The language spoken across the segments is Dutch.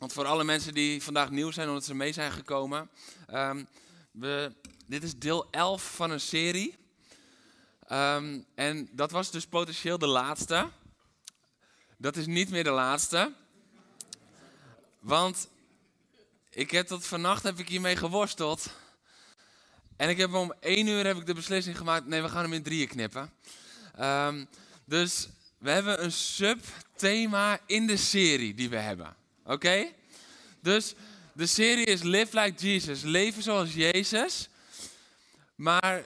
Want voor alle mensen die vandaag nieuw zijn omdat ze mee zijn gekomen. ehm, we, dit is deel 11 van een serie. Ehm, en dat was dus potentieel de laatste. Dat is niet meer de laatste. Want ik heb tot vannacht heb ik hiermee geworsteld. En ik heb om één uur heb ik de beslissing gemaakt. Nee, we gaan hem in drieën knippen. Ehm, dus we hebben een subthema in de serie die we hebben. Oké? Dus de serie is Live Like Jesus, leven zoals Jezus. Maar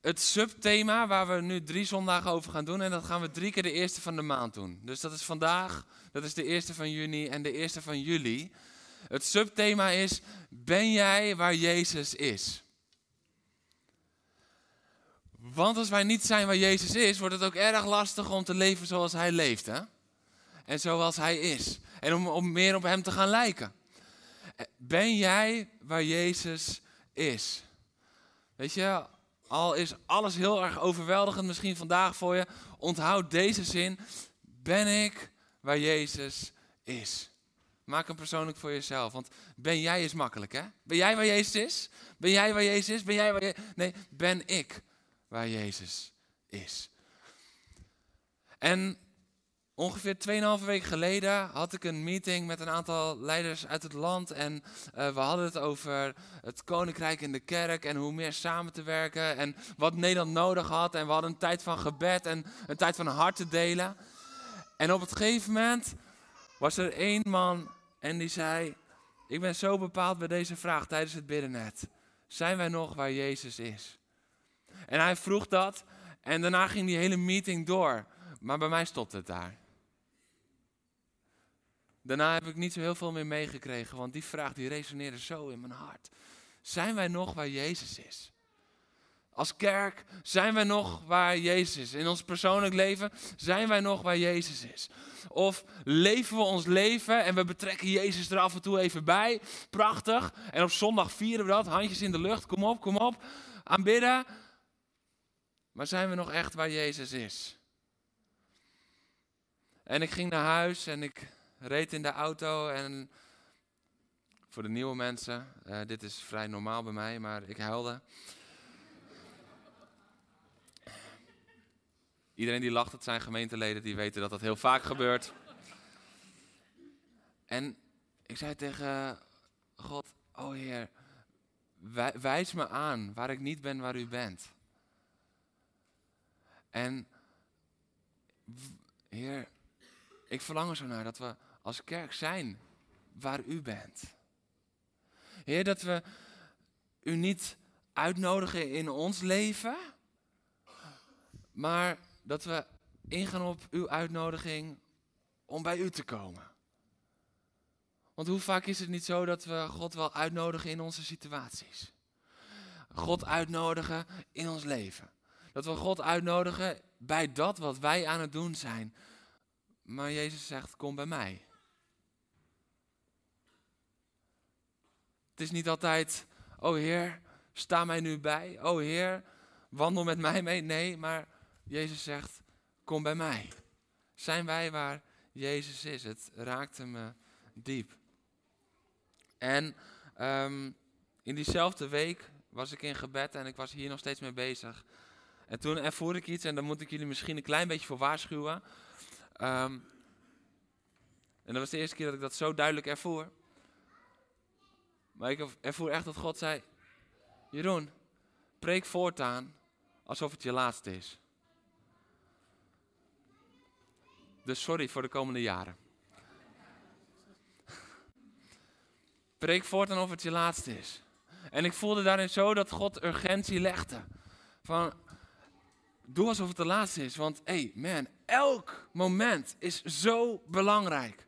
het subthema waar we nu drie zondagen over gaan doen, en dat gaan we drie keer de eerste van de maand doen. Dus dat is vandaag, dat is de eerste van juni en de eerste van juli. Het subthema is, ben jij waar Jezus is? Want als wij niet zijn waar Jezus is, wordt het ook erg lastig om te leven zoals Hij leeft. Hè? En zoals Hij is. En om, om meer op Hem te gaan lijken. Ben jij waar Jezus is? Weet je, al is alles heel erg overweldigend misschien vandaag voor je, onthoud deze zin. Ben ik waar Jezus is? Maak hem persoonlijk voor jezelf. Want ben jij is makkelijk, hè? Ben jij waar Jezus is? Ben jij waar Jezus is? Ben jij waar je... Nee, ben ik waar Jezus is. En ongeveer 2,5 weken geleden had ik een meeting met een aantal leiders uit het land. En eh, we hadden het over het koninkrijk in de kerk en hoe meer samen te werken. En wat Nederland nodig had. En we hadden een tijd van gebed en een tijd van hart te delen. En op het gegeven moment was er één man en die zei... Ik ben zo bepaald bij deze vraag tijdens het bidden net. Zijn wij nog waar Jezus is? En hij vroeg dat en daarna ging die hele meeting door. Maar bij mij stopte het daar. Daarna heb ik niet zo heel veel meer meegekregen, want die vraag die resoneerde zo in mijn hart. Zijn wij nog waar Jezus is? Als kerk zijn wij nog waar Jezus is. In ons persoonlijk leven zijn wij nog waar Jezus is. Of leven we ons leven en we betrekken Jezus er af en toe even bij. Prachtig. En op zondag vieren we dat. Handjes in de lucht. Kom op, kom op. Aanbidden. Maar zijn we nog echt waar Jezus is? En ik ging naar huis en ik reed in de auto en voor de nieuwe mensen, uh, dit is vrij normaal bij mij, maar ik huilde. Iedereen die lacht, het zijn gemeenteleden die weten dat dat heel vaak gebeurt. En ik zei tegen God, oh Heer, wijs me aan waar ik niet ben waar u bent. En Heer, ik verlang er zo naar dat we als kerk zijn waar u bent. Heer, dat we u niet uitnodigen in ons leven, maar dat we ingaan op uw uitnodiging om bij u te komen. Want hoe vaak is het niet zo dat we God wel uitnodigen in onze situaties? God uitnodigen in ons leven. Dat we God uitnodigen bij dat wat wij aan het doen zijn. Maar Jezus zegt, kom bij mij. Het is niet altijd, oh Heer, sta mij nu bij. Oh Heer, wandel met mij mee. Nee, maar Jezus zegt, kom bij mij. Zijn wij waar Jezus is? Het raakte me diep. En um, in diezelfde week was ik in gebed en ik was hier nog steeds mee bezig. En toen ervoer ik iets, en daar moet ik jullie misschien een klein beetje voor waarschuwen. Um, en dat was de eerste keer dat ik dat zo duidelijk ervoer. Maar ik ervoer echt dat God zei: Jeroen, preek voortaan alsof het je laatste is. Dus sorry voor de komende jaren. Preek voortaan of het je laatste is. En ik voelde daarin zo dat God urgentie legde. Van, doe alsof het de laatste is. Want, hey man, elk moment is zo belangrijk.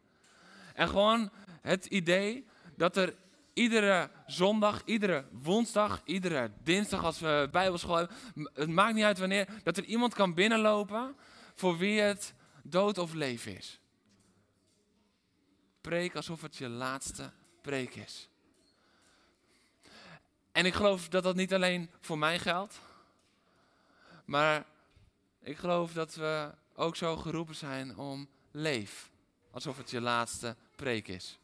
En gewoon het idee dat er iedere zondag, iedere woensdag, iedere dinsdag als we bijbelschool hebben, het maakt niet uit wanneer, dat er iemand kan binnenlopen voor wie het dood of leven is. Preek alsof het je laatste preek is. En ik geloof dat dat niet alleen voor mij geldt, maar ik geloof dat we ook zo geroepen zijn om leef alsof het je laatste preek is.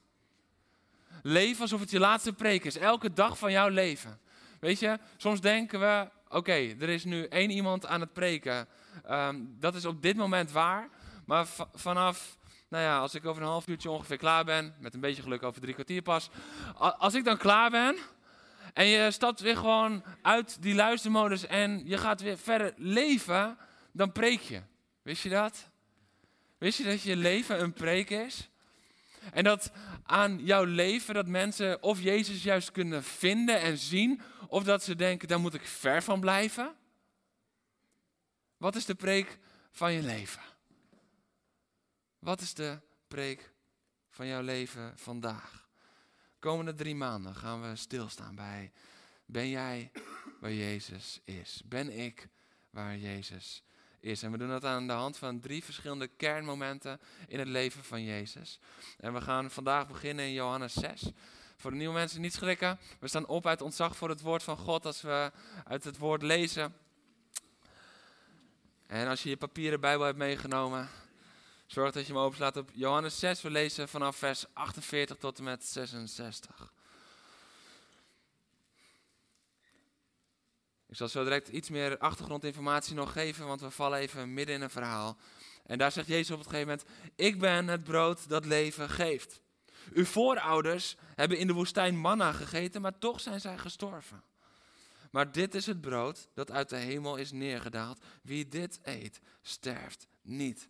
Leef alsof het je laatste preek is. Elke dag van jouw leven. Weet je, soms denken we: oké, er is nu één iemand aan het preken. Ehm, dat is op dit moment waar. Maar vanaf, nou ja, als ik over een half uurtje ongeveer klaar ben, met een beetje geluk over drie kwartier pas. Als ik dan klaar ben en je stapt weer gewoon uit die luistermodus en je gaat weer verder leven, dan preek je. Wist je dat? Wist je dat je leven een preek is? En dat aan jouw leven dat mensen of Jezus juist kunnen vinden en zien, of dat ze denken, daar moet ik ver van blijven. Wat is de preek van je leven? Wat is de preek van jouw leven vandaag? Komende drie maanden gaan we stilstaan bij, ben jij waar Jezus is? Ben ik waar Jezus is. En we doen dat aan de hand van drie verschillende kernmomenten in het leven van Jezus. En we gaan vandaag beginnen in Johannes 6. Voor de nieuwe mensen niet schrikken. We staan op uit ontzag voor het woord van God als we uit het woord lezen. En als je je papieren Bijbel hebt meegenomen, zorg dat je hem openslaat op Johannes 6. We lezen vanaf vers 48 tot en met 66. Ik zal zo direct iets meer achtergrondinformatie nog geven, want we vallen even midden in een verhaal. En daar zegt Jezus op het gegeven moment: Ik ben het brood dat leven geeft. Uw voorouders hebben in de woestijn manna gegeten, maar toch zijn zij gestorven. Maar dit is het brood dat uit de hemel is neergedaald. Wie dit eet, sterft niet.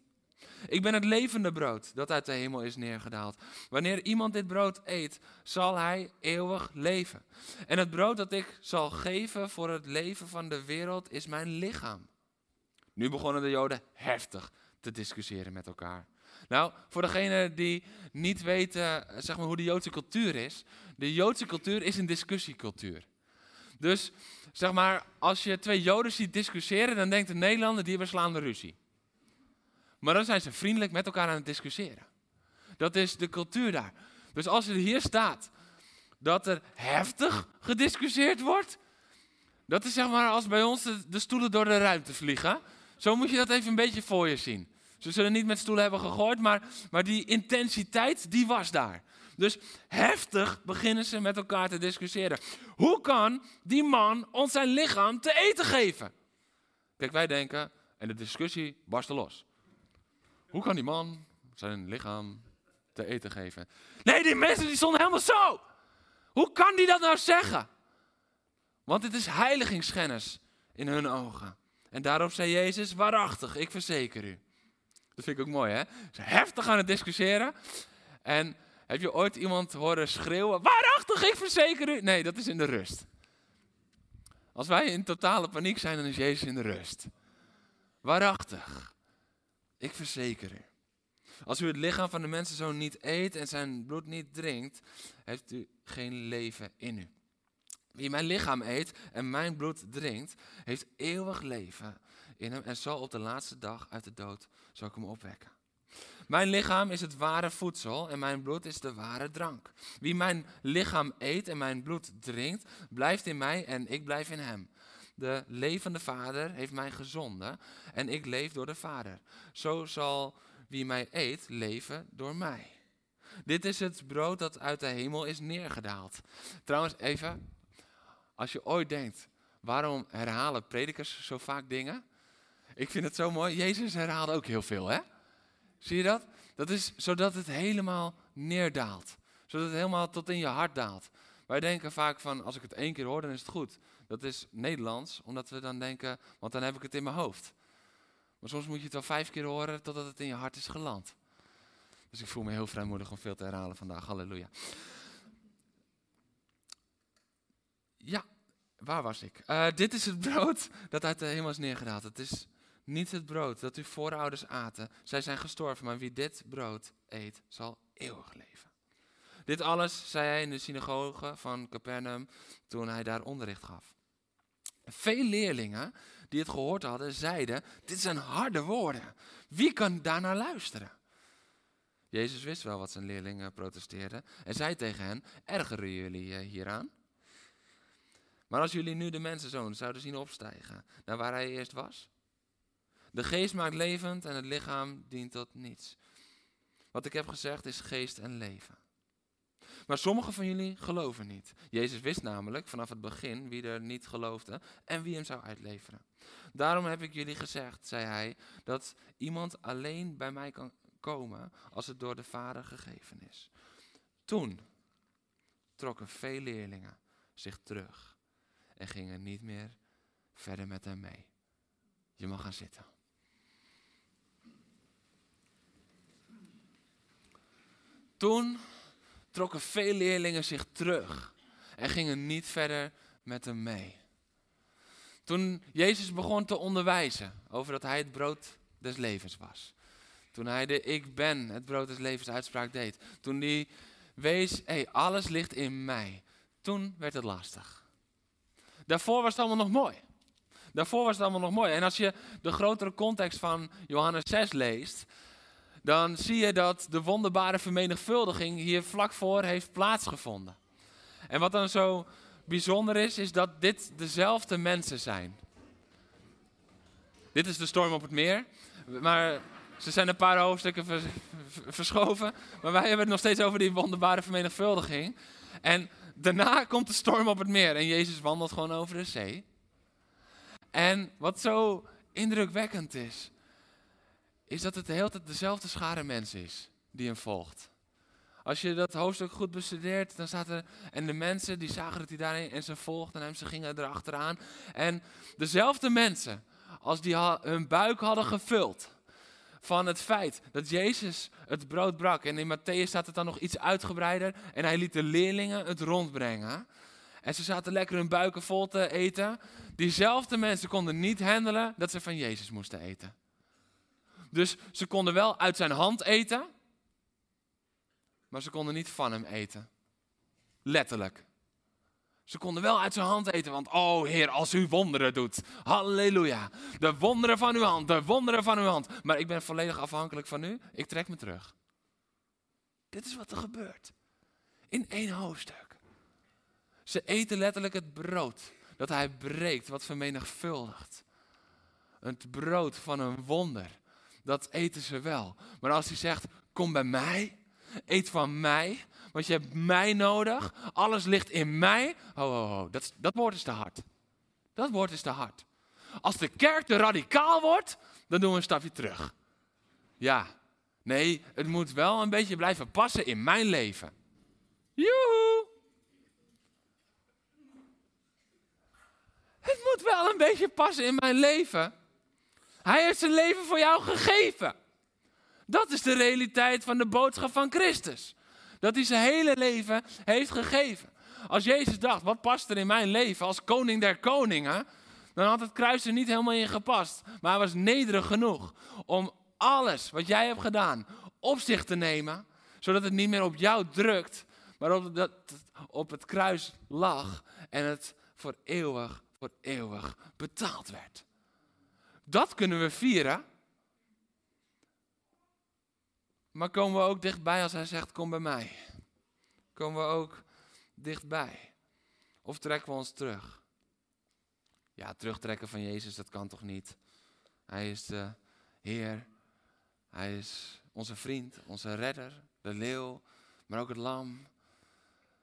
Ik ben het levende brood dat uit de hemel is neergedaald. Wanneer iemand dit brood eet, zal hij eeuwig leven. En het brood dat ik zal geven voor het leven van de wereld is mijn lichaam. Nu begonnen de Joden heftig te discussiëren met elkaar. Nou, voor degenen die niet weten zeg maar, hoe de Joodse cultuur is. De Joodse cultuur is een discussiecultuur. Dus zeg maar, als je twee Joden ziet discussiëren, dan denkt de Nederlander die hebben slaande ruzie. Maar dan zijn ze vriendelijk met elkaar aan het discussiëren. Dat is de cultuur daar. Dus als er hier staat dat er heftig gediscussieerd wordt, dat is zeg maar als bij ons de, stoelen door de ruimte vliegen. Zo moet je dat even een beetje voor je zien. Ze zullen niet met stoelen hebben gegooid, maar, maar die intensiteit, die was daar. Dus heftig beginnen ze met elkaar te discussiëren. Hoe kan die man ons zijn lichaam te eten geven? Kijk, wij denken, en de discussie barstte los. Hoe kan die man zijn lichaam te eten geven? Nee, die mensen die stonden helemaal zo. Hoe kan die dat nou zeggen? Want het is heiligingsschennis in hun ogen. En daarop zei Jezus, waarachtig, ik verzeker u. Dat vind ik ook mooi, hè? Ze heftig aan het discussiëren. En heb je ooit iemand horen schreeuwen, waarachtig, ik verzeker u? Nee, dat is in de rust. Als wij in totale paniek zijn, dan is Jezus in de rust. Waarachtig. Ik verzeker u. Als u het lichaam van de mensenzoon niet eet en zijn bloed niet drinkt, heeft u geen leven in u. Wie mijn lichaam eet en mijn bloed drinkt, heeft eeuwig leven in hem en zal op de laatste dag uit de dood zal ik hem opwekken. Mijn lichaam is het ware voedsel en mijn bloed is de ware drank. Wie mijn lichaam eet en mijn bloed drinkt, blijft in mij en ik blijf in hem. De levende Vader heeft mij gezonden en ik leef door de Vader. Zo zal wie mij eet leven door mij. Dit is het brood dat uit de hemel is neergedaald. Trouwens, even, als je ooit denkt, waarom herhalen predikers zo vaak dingen? Ik vind het zo mooi. Jezus herhaalde ook heel veel, hè? Zie je dat? Dat is zodat het helemaal neerdaalt. Zodat het helemaal tot in je hart daalt. Wij denken vaak van, als ik het één keer hoor, dan is het goed. Dat is Nederlands, omdat we dan denken, want dan heb ik het in mijn hoofd. Maar soms moet je het wel vijf keer horen totdat het in je hart is geland. Dus ik voel me heel vrijmoedig om veel te herhalen vandaag. Halleluja. Ja, waar was ik? Uh, dit is het brood dat uit de hemel is neergedaald. Het is niet het brood dat uw voorouders aten. Zij zijn gestorven, maar wie dit brood eet, zal eeuwig leven. Dit alles zei hij in de synagoge van Capernaum toen hij daar onderricht gaf. Veel leerlingen die het gehoord hadden, zeiden: Dit zijn harde woorden. Wie kan daarnaar luisteren? Jezus wist wel wat zijn leerlingen protesteerden en zei tegen hen: Ergeren jullie hieraan? Maar als jullie nu de mensenzoon zouden zien opstijgen naar waar hij eerst was. De geest maakt levend en het lichaam dient tot niets. Wat ik heb gezegd is geest en leven. Maar sommigen van jullie geloven niet. Jezus wist namelijk vanaf het begin wie er niet geloofde en wie hem zou uitleveren. Daarom heb ik jullie gezegd, zei hij, dat iemand alleen bij mij kan komen als het door de Vader gegeven is. Toen trokken veel leerlingen zich terug en gingen niet meer verder met hem mee. Je mag gaan zitten. Toen trokken veel leerlingen zich terug en gingen niet verder met hem mee. Toen Jezus begon te onderwijzen over dat hij het brood des levens was. Toen hij de ik ben, het brood des levens uitspraak deed. Toen hij wees, hey, alles ligt in mij. Toen werd het lastig. Daarvoor was het allemaal nog mooi. Daarvoor was het allemaal nog mooi. En als je de grotere context van Johannes 6 leest, dan zie je dat de wonderbare vermenigvuldiging hier vlak voor heeft plaatsgevonden. En wat dan zo bijzonder is, is dat dit dezelfde mensen zijn. Dit is de storm op het meer, maar ze zijn een paar hoofdstukken verschoven. Maar wij hebben het nog steeds over die wonderbare vermenigvuldiging. En daarna komt de storm op het meer en Jezus wandelt gewoon over de zee. En wat zo indrukwekkend is, is dat het de hele tijd dezelfde schare mensen is die hem volgt. Als je dat hoofdstuk goed bestudeert, dan staat er. En de mensen die zagen dat hij daarin en ze volgden hem, ze gingen erachteraan. En dezelfde mensen, als die hun buik hadden gevuld van het feit dat Jezus het brood brak. En in Matthäus staat het dan nog iets uitgebreider. En hij liet de leerlingen het rondbrengen. En ze zaten lekker hun buiken vol te eten. Diezelfde mensen konden niet handelen dat ze van Jezus moesten eten. Dus ze konden wel uit zijn hand eten, maar ze konden niet van hem eten. Letterlijk. Ze konden wel uit zijn hand eten, want oh Heer, als u wonderen doet. Halleluja. De wonderen van uw hand, de wonderen van uw hand. Maar ik ben volledig afhankelijk van u. Ik trek me terug. Dit is wat er gebeurt. In één hoofdstuk. Ze eten letterlijk het brood dat hij breekt, wat vermenigvuldigt. Het brood van een wonder dat eten ze wel. Maar als hij zegt, kom bij mij, eet van mij, want je hebt mij nodig, alles ligt in mij. Ho, ho, ho, dat, dat woord is te hard. Dat woord is te hard. Als de kerk te radicaal wordt, dan doen we een stapje terug. Ja, nee, het moet wel een beetje blijven passen in mijn leven. Joehoe! Het moet wel een beetje passen in mijn leven. Hij heeft zijn leven voor jou gegeven. Dat is de realiteit van de boodschap van Christus. Dat hij zijn hele leven heeft gegeven. Als Jezus dacht, wat past er in mijn leven als koning der koningen? Dan had het kruis er niet helemaal in gepast. Maar hij was nederig genoeg om alles wat jij hebt gedaan op zich te nemen. Zodat het niet meer op jou drukt, maar op, dat, op het kruis lag. En het voor eeuwig, voor eeuwig betaald werd. Dat kunnen we vieren. Maar komen we ook dichtbij als hij zegt: Kom bij mij? Komen we ook dichtbij? Of trekken we ons terug? Ja, terugtrekken van Jezus, dat kan toch niet? Hij is de Heer. Hij is onze vriend, onze redder, de leeuw, maar ook het lam.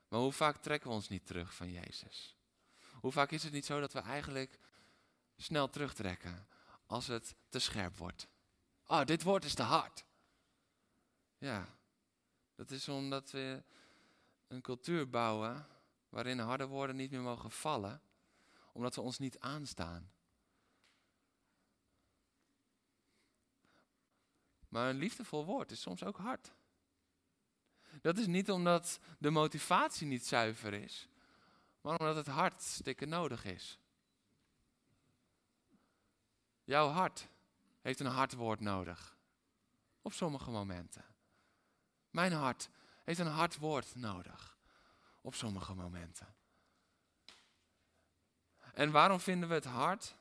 Maar hoe vaak trekken we ons niet terug van Jezus? Hoe vaak is het niet zo dat we eigenlijk snel terugtrekken? Als het te scherp wordt. Oh, dit woord is te hard. Ja, dat is omdat we een cultuur bouwen waarin harde woorden niet meer mogen vallen, omdat we ons niet aanstaan. Maar een liefdevol woord is soms ook hard. Dat is niet omdat de motivatie niet zuiver is, maar omdat het hart stikken nodig is. Jouw hart heeft een hard woord nodig. Op sommige momenten. Mijn hart heeft een hard woord nodig. Op sommige momenten. En waarom vinden we het hard?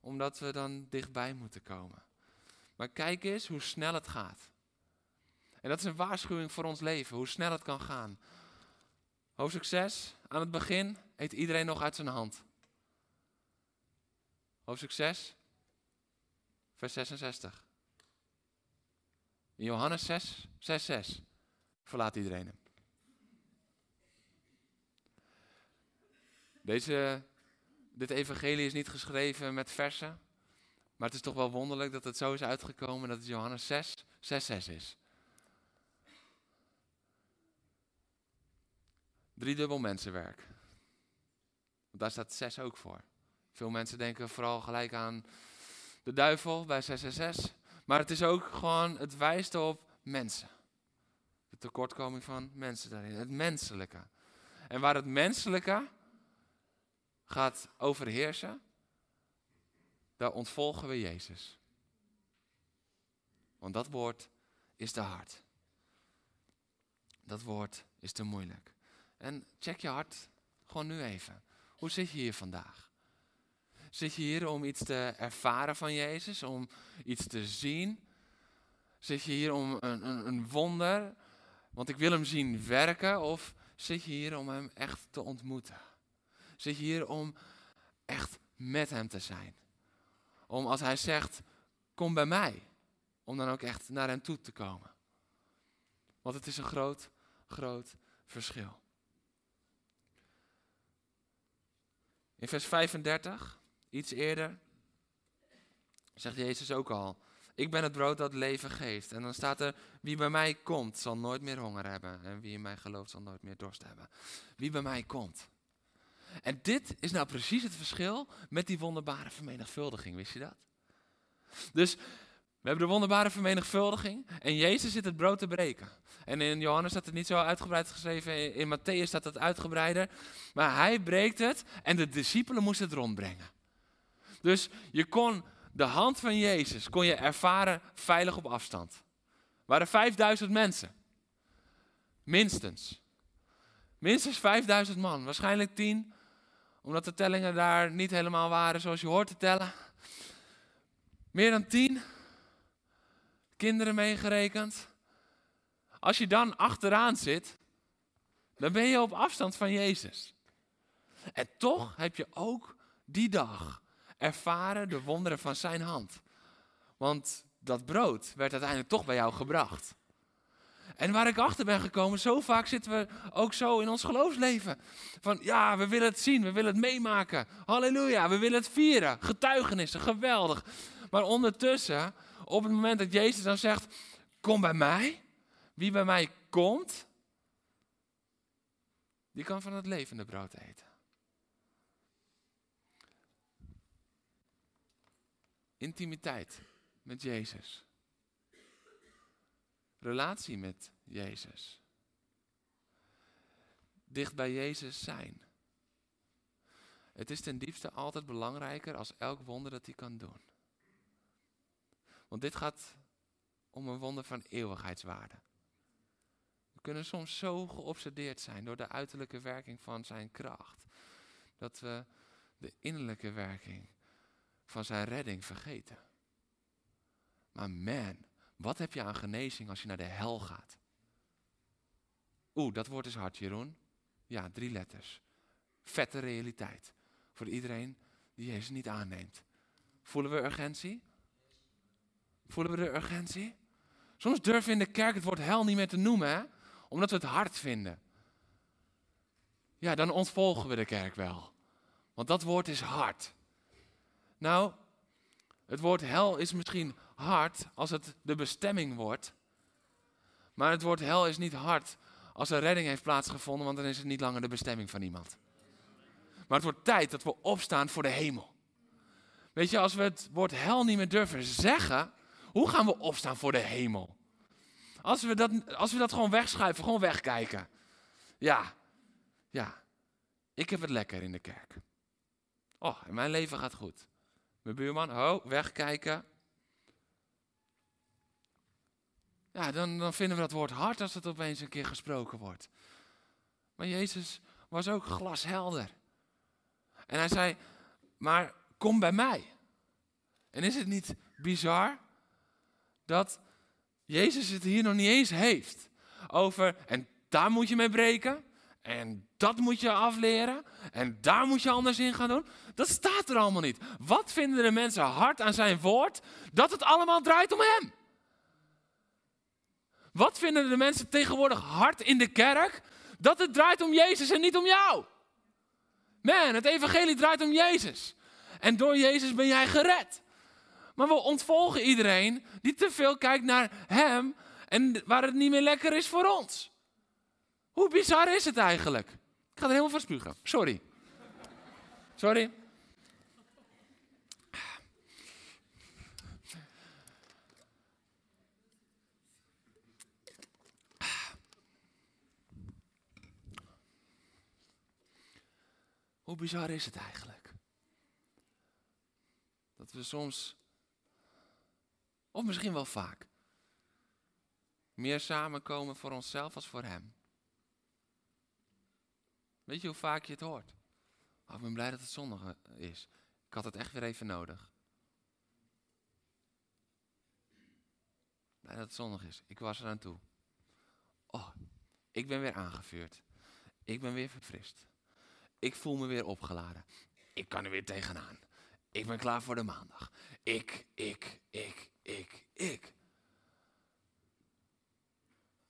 Omdat we dan dichtbij moeten komen. Maar kijk eens hoe snel het gaat. En dat is een waarschuwing voor ons leven, hoe snel het kan gaan. Hoofdstuk 6, aan het begin eet iedereen nog uit zijn hand. Hoofdstuk 6, vers 66. In Johannes 6, 6, 6 verlaat iedereen hem. Deze, dit evangelie is niet geschreven met versen, maar het is toch wel wonderlijk dat het zo is uitgekomen dat het Johannes 6, 6, 6 is. Driedubbel mensenwerk. Want daar staat 6 ook voor. Veel mensen denken vooral gelijk aan de duivel bij 666. Maar het is ook gewoon, het wijst op mensen. De tekortkoming van mensen daarin. Het menselijke. En waar het menselijke gaat overheersen, daar ontvolgen we Jezus. Want dat woord is te hard. Dat woord is te moeilijk. En check je hart gewoon nu even. Hoe zit je hier vandaag? Zit je hier om iets te ervaren van Jezus, om iets te zien? Zit je hier om een, een, een wonder, want ik wil hem zien werken? Of zit je hier om hem echt te ontmoeten? Zit je hier om echt met hem te zijn? Om als hij zegt, kom bij mij, om dan ook echt naar hem toe te komen. Want het is een groot, groot verschil. In vers 35, iets eerder, zegt Jezus ook al: Ik ben het brood dat leven geeft. En dan staat er: Wie bij mij komt, zal nooit meer honger hebben. En wie in mij gelooft, zal nooit meer dorst hebben. Wie bij mij komt. En dit is nou precies het verschil met die wonderbare vermenigvuldiging, wist je dat? Dus we hebben de wonderbare vermenigvuldiging en Jezus zit het brood te breken. En in Johannes staat het niet zo uitgebreid geschreven, in Matthäus staat het uitgebreider. Maar hij breekt het en de discipelen moesten het rondbrengen. Dus je kon de hand van Jezus kon je ervaren veilig op afstand. Er waren 5000 mensen. Minstens. Minstens 5000 man. Waarschijnlijk 10, omdat de tellingen daar niet helemaal waren zoals je hoort te tellen. Meer dan 10 kinderen meegerekend. Als je dan achteraan zit, dan ben je op afstand van Jezus. En toch heb je ook die dag ervaren de wonderen van zijn hand. Want dat brood werd uiteindelijk toch bij jou gebracht. En waar ik achter ben gekomen, zo vaak zitten we ook zo in ons geloofsleven. Van ja, we willen het zien, we willen het meemaken. Halleluja, we willen het vieren. Getuigenissen, geweldig. Maar ondertussen, op het moment dat Jezus dan zegt, kom bij mij. Wie bij mij komt, die kan van het levende brood eten. Intimiteit met Jezus. Relatie met Jezus. Dicht bij Jezus zijn. Het is ten diepste altijd belangrijker als elk wonder dat hij kan doen. Want dit gaat om een wonder van eeuwigheidswaarde. We kunnen soms zo geobsedeerd zijn door de uiterlijke werking van zijn kracht, dat we de innerlijke werking van zijn redding vergeten. Maar man, wat heb je aan genezing als je naar de hel gaat? Oeh, dat woord is hard, Jeroen. Ja, drie letters. Vette realiteit. Voor iedereen die Jezus niet aanneemt. Voelen we urgentie? Voelen we de urgentie? Soms durven we in de kerk het woord hel niet meer te noemen, hè? omdat we het hard vinden. Ja, dan ontvolgen we de kerk wel. Want dat woord is hard. Nou, het woord hel is misschien hard als het de bestemming wordt. Maar het woord hel is niet hard als er redding heeft plaatsgevonden, want dan is het niet langer de bestemming van iemand. Maar het wordt tijd dat we opstaan voor de hemel. Weet je, als we het woord hel niet meer durven zeggen, hoe gaan we opstaan voor de hemel? Als we dat, als we dat gewoon wegschuiven, gewoon wegkijken. Ja, ja, ik heb het lekker in de kerk. Oh, en mijn leven gaat goed. Mijn buurman, oh, wegkijken. ja, dan, dan vinden we dat woord hard als het opeens een keer gesproken wordt. Maar Jezus was ook glashelder. En hij zei, maar kom bij mij. En is het niet bizar dat Jezus het hier nog niet eens heeft over, en daar moet je mee breken, en dat moet je afleren, en daar moet je anders in gaan doen. Dat staat er allemaal niet. Wat vinden de mensen hard aan zijn woord? Dat het allemaal draait om hem. Wat vinden de mensen tegenwoordig hard in de kerk? Dat het draait om Jezus en niet om jou. Man, het evangelie draait om Jezus. En door Jezus ben jij gered. Maar we ontvolgen iedereen die te veel kijkt naar Hem en waar het niet meer lekker is voor ons. Hoe bizar is het eigenlijk? Ik ga er helemaal van spugen. Sorry. Sorry. Hoe bizar is het eigenlijk? Dat we soms, of misschien wel vaak, meer samenkomen voor onszelf als voor Hem. Weet je hoe vaak je het hoort? Oh, ik ben blij dat het zondag is. Ik had het echt weer even nodig. Blij dat het zondag is. Ik was eraan toe. Oh, ik ben weer aangevuurd. Ik ben weer verfrist. Ik voel me weer opgeladen. Ik kan er weer tegenaan. Ik ben klaar voor de maandag. Ik, ik, ik, ik, ik.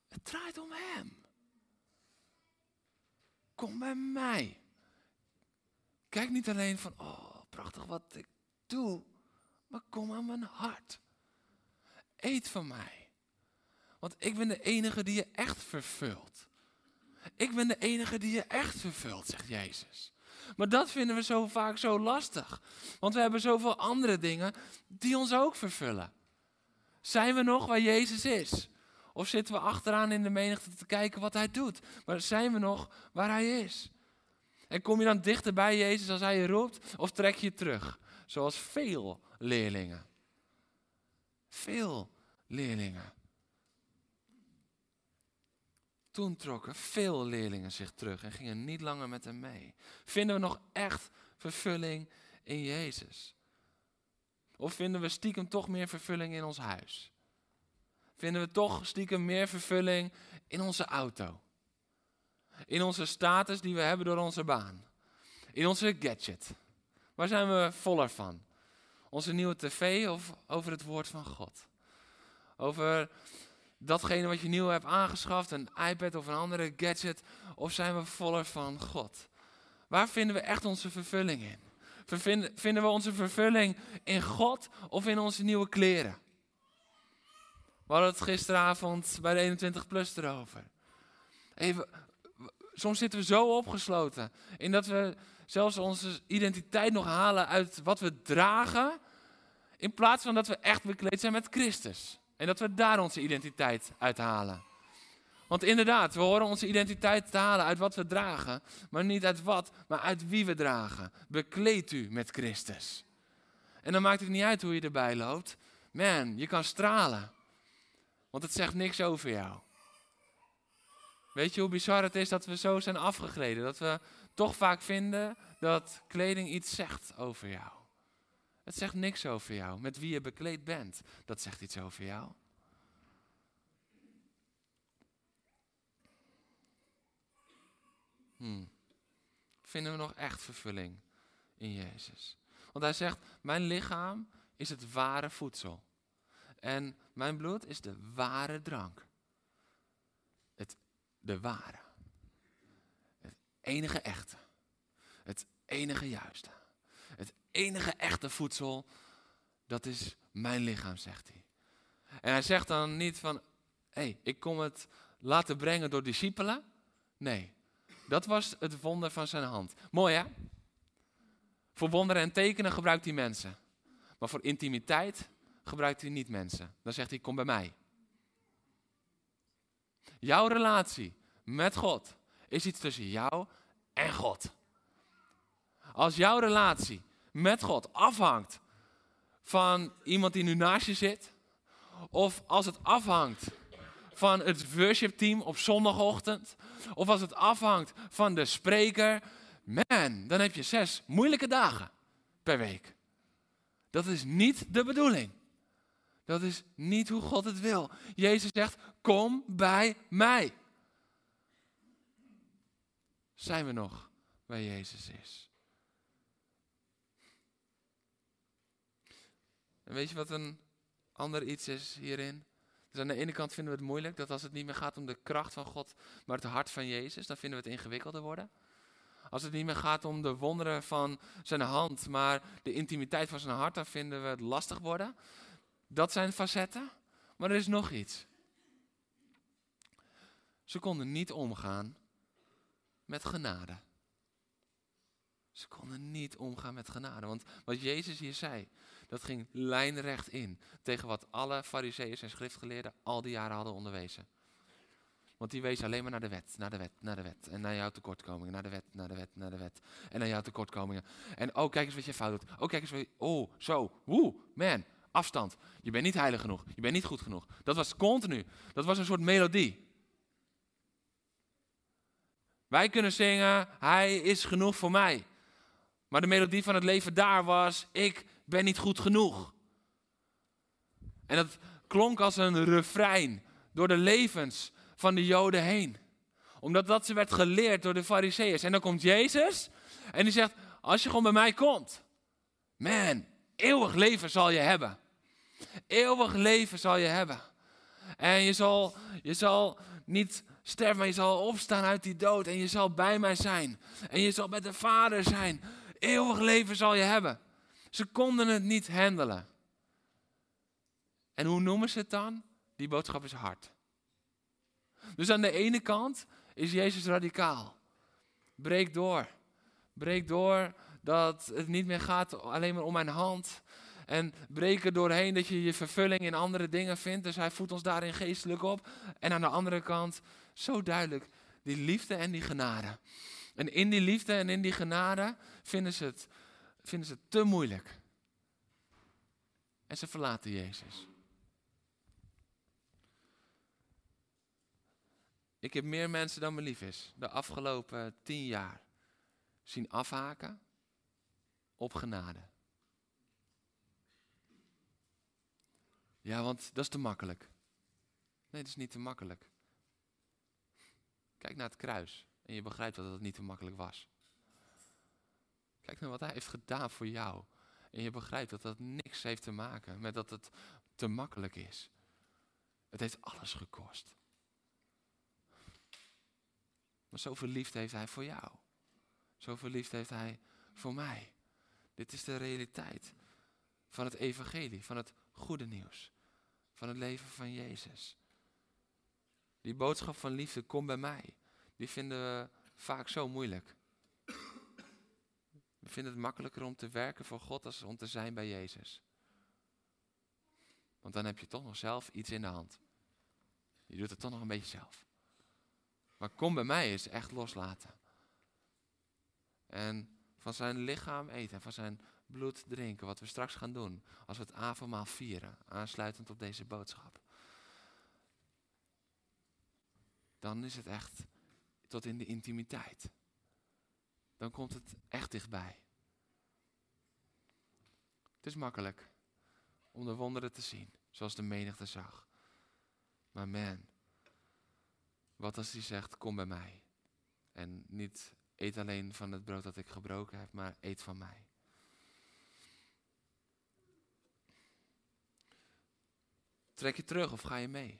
Het draait om Hem. Kom bij mij. Kijk niet alleen van, oh, prachtig wat ik doe, maar kom aan mijn hart. Eet van mij. Want ik ben de enige die je echt vervult. Ik ben de enige die je echt vervult, zegt Jezus. Maar dat vinden we zo vaak zo lastig. Want we hebben zoveel andere dingen die ons ook vervullen. Zijn we nog waar Jezus is? Of zitten we achteraan in de menigte te kijken wat hij doet? Maar zijn we nog waar hij is? En kom je dan dichter bij Jezus als hij je roept? Of trek je terug? Zoals veel leerlingen. Veel leerlingen. Toen trokken veel leerlingen zich terug en gingen niet langer met hem mee. Vinden we nog echt vervulling in Jezus? Of vinden we stiekem toch meer vervulling in ons huis? Vinden we toch stiekem meer vervulling in onze auto? In onze status die we hebben door onze baan? In onze gadget? Waar zijn we voller van? Onze nieuwe tv of over het woord van God? Over datgene wat je nieuw hebt aangeschaft, een iPad of een andere gadget, of zijn we voller van God? Waar vinden we echt onze vervulling in? Vinden we onze vervulling in God of in onze nieuwe kleren? We hadden het gisteravond bij de 21 plus erover. Even, soms zitten we zo opgesloten in dat we zelfs onze identiteit nog halen uit wat we dragen, in plaats van dat we echt bekleed zijn met Christus. En dat we daar onze identiteit uit halen. Want inderdaad, we horen onze identiteit te halen uit wat we dragen. Maar niet uit wat, maar uit wie we dragen. Bekleed u met Christus. En dan maakt het niet uit hoe je erbij loopt. Man, je kan stralen. Want het zegt niks over jou. Weet je hoe bizar het is dat we zo zijn afgegleden? Dat we toch vaak vinden dat kleding iets zegt over jou. Het zegt niks over jou. Met wie je bekleed bent, dat zegt iets over jou. Hmm. Vinden we nog echt vervulling in Jezus? Want hij zegt, mijn lichaam is het ware voedsel. En mijn bloed is de ware drank. Het, de ware. Het enige echte. Het enige juiste enige echte voedsel, dat is mijn lichaam, zegt hij. En hij zegt dan niet van, hé, hey, ik kom het laten brengen door discipelen. Nee, dat was het wonder van zijn hand. Mooi hè? Voor wonderen en tekenen gebruikt hij mensen. Maar voor intimiteit gebruikt hij niet mensen. Dan zegt hij, kom bij mij. Jouw relatie met God is iets tussen jou en God. Als jouw relatie met God afhangt van iemand die nu naast je zit, of als het afhangt van het worship team op zondagochtend, of als het afhangt van de spreker, man, dan heb je zes moeilijke dagen per week. Dat is niet de bedoeling. Dat is niet hoe God het wil. Jezus zegt: Kom bij mij. Zijn we nog waar Jezus is? En weet je wat een ander iets is hierin? Dus aan de ene kant vinden we het moeilijk dat als het niet meer gaat om de kracht van God, maar het hart van Jezus, dan vinden we het ingewikkelder worden. Als het niet meer gaat om de wonderen van zijn hand, maar de intimiteit van zijn hart, dan vinden we het lastig worden. Dat zijn facetten. Maar er is nog iets. Ze konden niet omgaan met genade. Ze konden niet omgaan met genade. Want wat Jezus hier zei, dat ging lijnrecht in tegen wat alle fariseeërs en schriftgeleerden al die jaren hadden onderwezen. Want die wezen alleen maar naar de wet, naar de wet, naar de wet. En naar jouw tekortkomingen, naar de wet, naar de wet, naar de wet. En naar jouw tekortkomingen. En oh, kijk eens wat je fout doet. Oh, kijk eens wat je... Oh, zo. Woe, man. Afstand. Je bent niet heilig genoeg. Je bent niet goed genoeg. Dat was continu. Dat was een soort melodie. Wij kunnen zingen, hij is genoeg voor mij. Maar de melodie van het leven daar was, ik ben niet goed genoeg. En dat klonk als een refrein door de levens van de Joden heen. Omdat dat ze werd geleerd door de Fariseeërs. En dan komt Jezus en die zegt, als je gewoon bij mij komt, man, eeuwig leven zal je hebben. Eeuwig leven zal je hebben. En je zal, je zal niet sterven, maar je zal opstaan uit die dood. En je zal bij mij zijn. En je zal met de Vader zijn. Eeuwig leven zal je hebben. Ze konden het niet handelen. En hoe noemen ze het dan? Die boodschap is hard. Dus aan de ene kant is Jezus radicaal. Breek door. Breek door dat het niet meer gaat alleen maar om mijn hand. En breek er doorheen dat je je vervulling in andere dingen vindt. Dus hij voedt ons daarin geestelijk op. En aan de andere kant, zo duidelijk, die liefde en die genade. En in die liefde en in die genade vinden ze het, vinden ze het te moeilijk. En ze verlaten Jezus. Ik heb meer mensen dan me lief is de afgelopen tien jaar zien afhaken op genade. Ja, want dat is te makkelijk. Nee, dat is niet te makkelijk. Kijk naar het kruis en je begrijpt dat het niet te makkelijk was. Kijk naar wat hij heeft gedaan voor jou. En je begrijpt dat dat niks heeft te maken met dat het te makkelijk is. Het heeft alles gekost. Maar zoveel liefde heeft hij voor jou. Zoveel liefde heeft hij voor mij. Dit is de realiteit van het evangelie, van het goede nieuws. Van het leven van Jezus. Die boodschap van liefde, kom bij mij. Die vinden we vaak zo moeilijk. We vinden het makkelijker om te werken voor God als om te zijn bij Jezus. Want dan heb je toch nog zelf iets in de hand. Je doet het toch nog een beetje zelf. Maar kom bij mij is echt loslaten. En van zijn lichaam eten, van zijn bloed drinken, wat we straks gaan doen als we het avondmaal vieren, aansluitend op deze boodschap. Dan is het echt tot in de intimiteit. Dan komt het echt dichtbij. Het is makkelijk om de wonderen te zien, zoals de menigte zag. Maar man, wat als hij zegt, kom bij mij. En niet eet alleen van het brood dat ik gebroken heb, maar eet van mij. Trek je terug of ga je mee?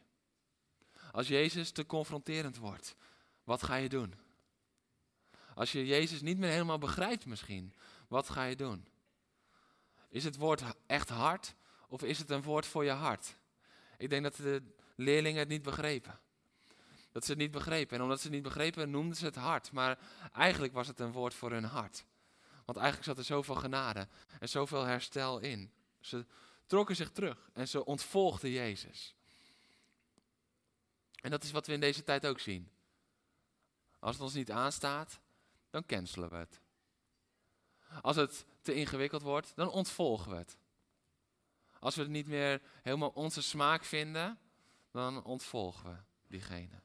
Als Jezus te confronterend wordt, wat ga je doen? Als je Jezus niet meer helemaal begrijpt misschien, wat ga je doen? Is het woord echt hard of is het een woord voor je hart? Ik denk dat de leerlingen het niet begrepen. Dat ze het niet begrepen. En omdat ze het niet begrepen, noemden ze het hart. Maar eigenlijk was het een woord voor hun hart. Want eigenlijk zat er zoveel genade en zoveel herstel in. Ze trokken zich terug en ze ontvolgden Jezus. En dat is wat we in deze tijd ook zien. Als het ons niet aanstaat, dan cancelen we het. Als het te ingewikkeld wordt, dan ontvolgen we het. Als we het niet meer helemaal onze smaak vinden, dan ontvolgen we. diegene?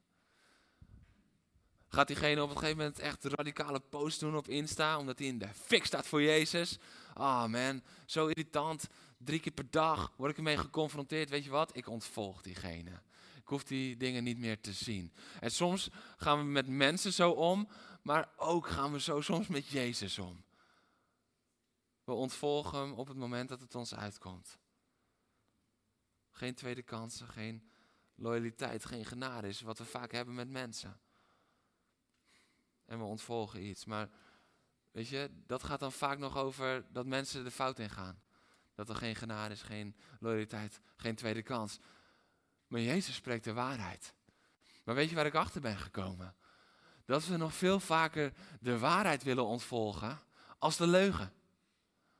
Gaat diegene op een gegeven moment echt radicale post doen op Insta, omdat hij in de fik staat voor Jezus? Ah oh man, zo irritant. Drie keer per dag word ik ermee geconfronteerd. Weet je wat? Ik ontvolg diegene. Ik hoef die dingen niet meer te zien. En soms gaan we met mensen zo om, maar ook gaan we zo soms met Jezus om. We ontvolgen hem op het moment dat het ons uitkomt. Geen tweede kansen, geen loyaliteit, geen genade is wat we vaak hebben met mensen. En we ontvolgen iets. Maar weet je, dat gaat dan vaak nog over dat mensen de fout in gaan. Dat er geen genade is, geen loyaliteit, geen tweede kans. Maar Jezus spreekt de waarheid. Maar weet je waar ik achter ben gekomen? Dat we nog veel vaker de waarheid willen ontvolgen als de leugen.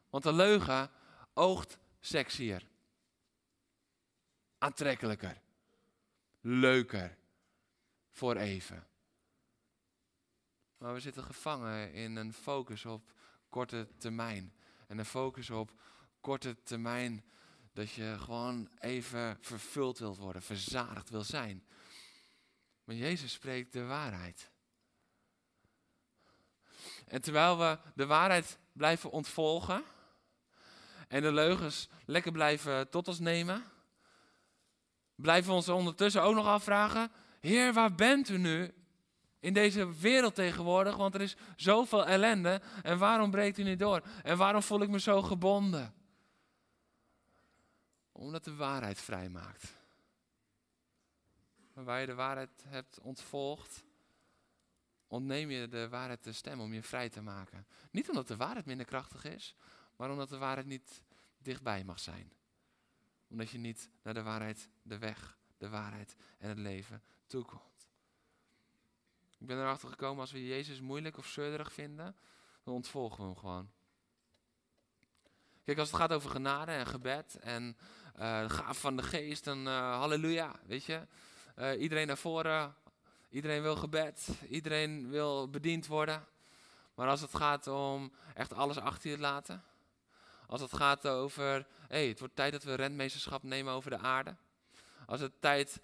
Want de leugen oogt sexier, aantrekkelijker, leuker voor even. Maar we zitten gevangen in een focus op korte termijn. En een focus op korte termijn dat je gewoon even vervuld wilt worden, verzadigd wil zijn. Maar Jezus spreekt de waarheid. En terwijl we de waarheid blijven ontvolgen en de leugens lekker blijven tot ons nemen, blijven we ons ondertussen ook nog afvragen: Heer, waar bent u nu in deze wereld tegenwoordig? Want er is zoveel ellende. En waarom breekt u niet door? En waarom voel ik me zo gebonden? Omdat de waarheid vrijmaakt. Maar waar je de waarheid hebt ontvolgd, ontneem je de waarheid de stem om je vrij te maken. Niet omdat de waarheid minder krachtig is, maar omdat de waarheid niet dichtbij mag zijn. Omdat je niet naar de waarheid, de weg, de waarheid en het leven toekomt. Ik ben erachter gekomen, als we Jezus moeilijk of zeurderig vinden, dan ontvolgen we hem gewoon. Kijk, als het gaat over genade en gebed en uh, gaaf van de geest, dan uh, halleluja, weet je. Uh, iedereen naar voren, iedereen wil gebed, iedereen wil bediend worden. Maar als het gaat om echt alles achter je te laten, als het gaat over, hey, het wordt tijd dat we rentmeesterschap nemen over de aarde. Als het tijd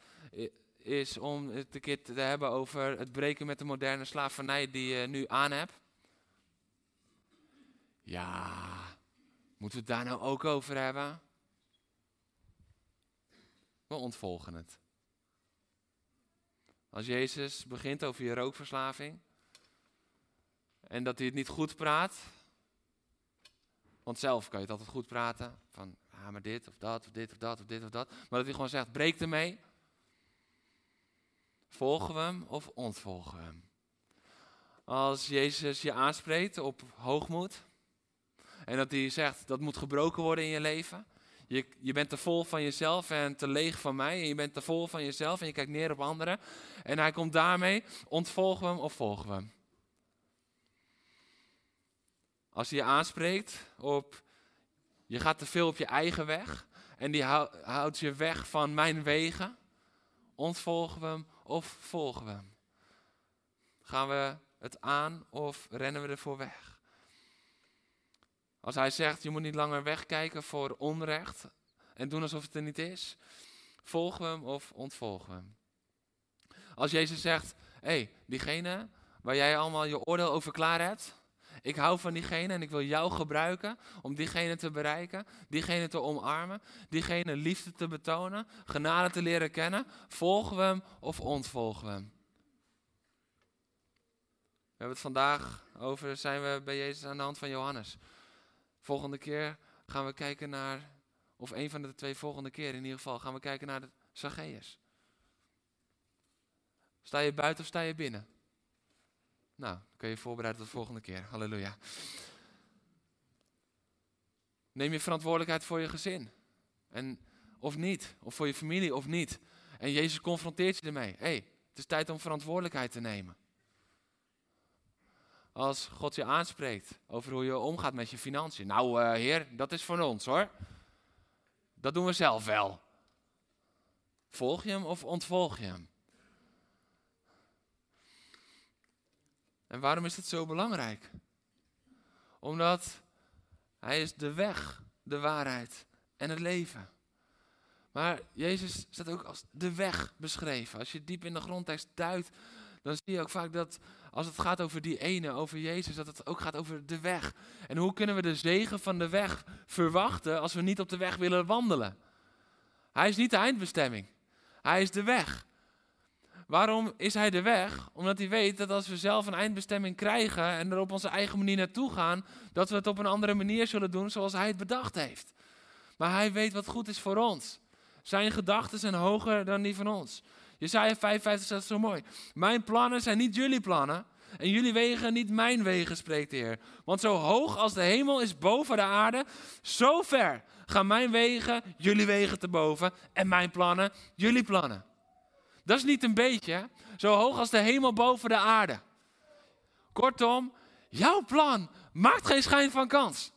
is om het een keer te hebben over het breken met de moderne slavernij die je nu aan hebt. Ja, moeten we het daar nou ook over hebben? We ontvolgen het. Als Jezus begint over je rookverslaving en dat hij het niet goed praat, want zelf kan je het altijd goed praten, van ah, maar dit of dat of dit of dat of dit of dat, maar dat hij gewoon zegt, breek ermee. Volgen we hem of ontvolgen we hem? Als Jezus je aanspreekt op hoogmoed en dat hij zegt dat moet gebroken worden in je leven, je, je bent te vol van jezelf en te leeg van mij. En je bent te vol van jezelf en je kijkt neer op anderen. En hij komt daarmee, ontvolgen we hem of volgen we hem? Als hij je aanspreekt op, je gaat te veel op je eigen weg. En die houdt je weg van mijn wegen. Ontvolgen we hem of volgen we hem? Gaan we het aan of rennen we ervoor weg? Als hij zegt, je moet niet langer wegkijken voor onrecht en doen alsof het er niet is, volgen we hem of ontvolgen we hem? Als Jezus zegt, hé, hey, diegene waar jij allemaal je oordeel over klaar hebt, ik hou van diegene en ik wil jou gebruiken om diegene te bereiken, diegene te omarmen, diegene liefde te betonen, genade te leren kennen, volgen we hem of ontvolgen we hem? We hebben het vandaag over, zijn we bij Jezus aan de hand van Johannes. Volgende keer gaan we kijken naar, of een van de twee volgende keer in ieder geval, gaan we kijken naar de Zacchaeus. Sta je buiten of sta je binnen? Nou, dan kun je je voorbereiden tot de volgende keer. Halleluja. Neem je verantwoordelijkheid voor je gezin. En, of niet. Of voor je familie of niet. En Jezus confronteert je ermee. Hé, hey, het is tijd om verantwoordelijkheid te nemen. Als God je aanspreekt over hoe je omgaat met je financiën. Nou, uh, Heer, dat is van ons hoor. Dat doen we zelf wel. Volg je hem of ontvolg je hem? En waarom is het zo belangrijk? Omdat hij is de weg, de waarheid en het leven. Maar Jezus staat ook als de weg beschreven. Als je diep in de grondtekst duikt, dan zie je ook vaak dat als het gaat over die ene, over Jezus, dat het ook gaat over de weg. En hoe kunnen we de zegen van de weg verwachten als we niet op de weg willen wandelen? Hij is niet de eindbestemming. Hij is de weg. Waarom is hij de weg? Omdat hij weet dat als we zelf een eindbestemming krijgen en er op onze eigen manier naartoe gaan, dat we het op een andere manier zullen doen zoals hij het bedacht heeft. Maar hij weet wat goed is voor ons. Zijn gedachten zijn hoger dan die van ons. Jesaja 55 staat zo mooi. Mijn plannen zijn niet jullie plannen. En jullie wegen niet mijn wegen, spreekt de Heer. Want zo hoog als de hemel is boven de aarde, zo ver gaan mijn wegen jullie wegen te boven. En mijn plannen jullie plannen. Dat is niet een beetje, zo hoog als de hemel boven de aarde. Kortom, jouw plan maakt geen schijn van kans.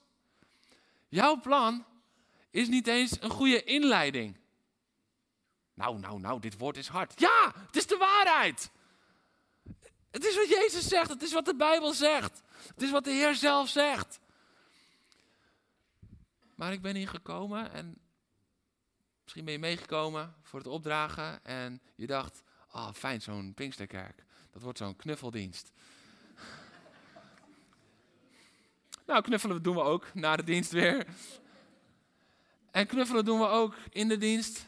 Jouw plan is niet eens een goede inleiding. Nou, nou, nou, dit woord is hard. Ja, het is de waarheid. Het is wat Jezus zegt, het is wat de Bijbel zegt. Het is wat de Heer zelf zegt. Maar ik ben hier gekomen en misschien ben je meegekomen voor het opdragen en je dacht, ah oh, fijn zo'n Pinksterkerk. Dat wordt zo'n knuffeldienst. nou, knuffelen doen we ook na de dienst weer. En knuffelen doen we ook in de dienst.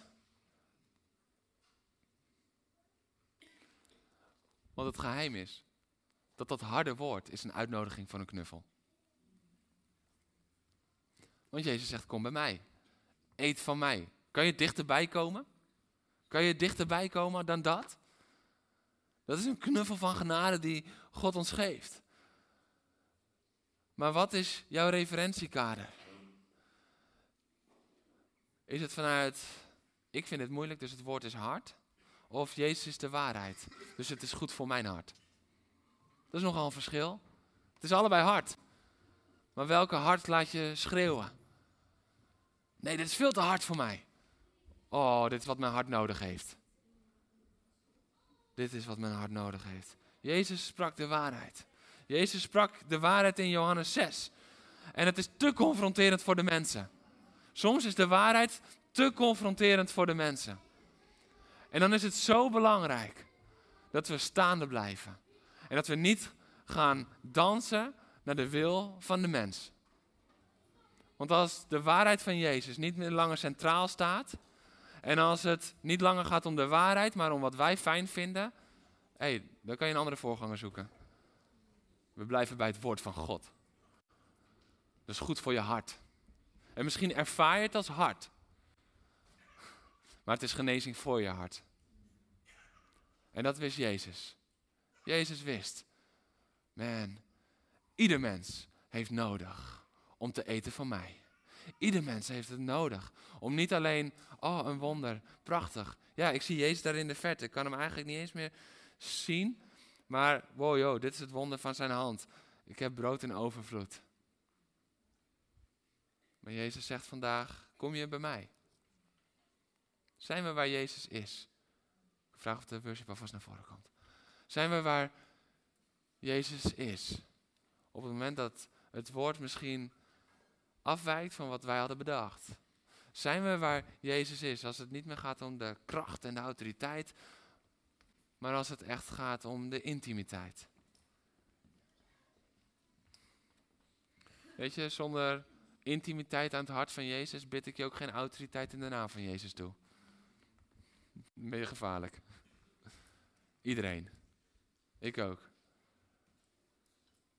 Want het geheim is dat dat harde woord is een uitnodiging voor een knuffel. Want Jezus zegt, kom bij mij. Eet van mij. Kan je dichterbij komen? Kan je dichterbij komen dan dat? Dat is een knuffel van genade die God ons geeft. Maar wat is jouw referentiekader? Is het vanuit, ik vind het moeilijk, dus het woord is hard? Of Jezus is de waarheid, dus het is goed voor mijn hart? Dat is nogal een verschil. Het is allebei hard. Maar welke hart laat je schreeuwen? Nee, dit is veel te hard voor mij. Oh, dit is wat mijn hart nodig heeft. Dit is wat mijn hart nodig heeft. Jezus sprak de waarheid. Jezus sprak de waarheid in Johannes 6. En het is te confronterend voor de mensen. Soms is de waarheid te confronterend voor de mensen. En dan is het zo belangrijk dat we staande blijven. En dat we niet gaan dansen naar de wil van de mens. Want als de waarheid van Jezus niet meer langer centraal staat, en als het niet langer gaat om de waarheid, maar om wat wij fijn vinden, hey, dan kan je een andere voorganger zoeken. We blijven bij het woord van God. Dat is goed voor je hart. En misschien ervaar je het als hard. Maar het is genezing voor je hart. En dat wist Jezus. Jezus wist. Man, ieder mens heeft nodig om te eten van mij. Ieder mens heeft het nodig om niet alleen, oh een wonder, prachtig. Ja, ik zie Jezus daar in de verte. Ik kan hem eigenlijk niet eens meer zien. Maar wow, yo, dit is het wonder van zijn hand. Ik heb brood in overvloed. Maar Jezus zegt vandaag, kom je bij mij? Zijn we waar Jezus is? Ik vraag of de worship alvast naar voren komt. Zijn we waar Jezus is? Op het moment dat het woord misschien afwijkt van wat wij hadden bedacht. Zijn we waar Jezus is? Als het niet meer gaat om de kracht en de autoriteit, maar als het echt gaat om de intimiteit. Weet je, zonder intimiteit aan het hart van Jezus bid ik je ook geen autoriteit in de naam van Jezus toe. Je gevaarlijk. Iedereen. Ik ook.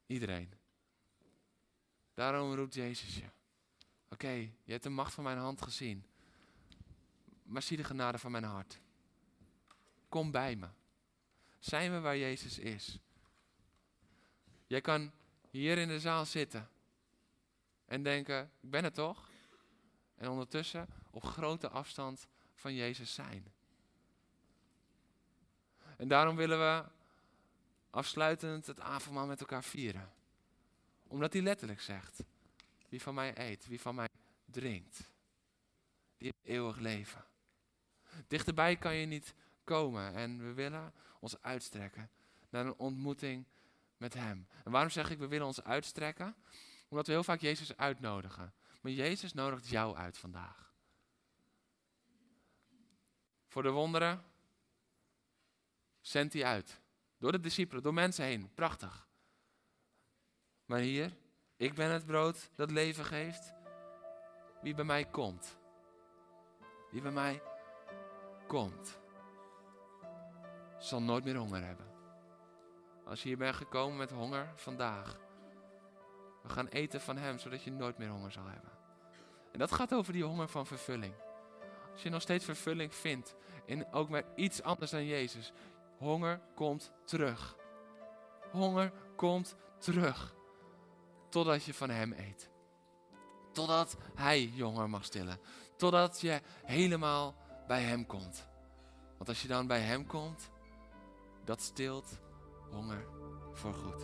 Iedereen. Daarom roept Jezus je. Oké, je hebt de macht van mijn hand gezien. Maar zie de genade van mijn hart. Kom bij me. Zijn we waar Jezus is? Jij kan hier in de zaal zitten en denken, ik ben het toch? En ondertussen op grote afstand van Jezus zijn. En daarom willen we afsluitend het avondmaal met elkaar vieren. Omdat hij letterlijk zegt, wie van mij eet, wie van mij drinkt, die heeft eeuwig leven. Dichterbij kan je niet komen en we willen ons uitstrekken naar een ontmoeting met Hem. En waarom zeg ik we willen ons uitstrekken? Omdat we heel vaak Jezus uitnodigen. Maar Jezus nodigt jou uit vandaag. voor de wonderen zendt hij uit. Door de discipelen, door mensen heen. Prachtig. Maar hier, ik ben het brood dat leven geeft. Wie bij mij komt. Wie bij mij komt. Zal nooit meer honger hebben. Als je hier bent gekomen met honger vandaag. We gaan eten van Hem, zodat je nooit meer honger zal hebben. En dat gaat over die honger van vervulling. Als je nog steeds vervulling vindt, in ook met iets anders dan Jezus. Honger komt terug. Honger komt terug. Totdat je van Hem eet. Totdat Hij je honger mag stillen. Totdat je helemaal bij Hem komt. Want als je dan bij Hem komt, dat stilt honger voor goed.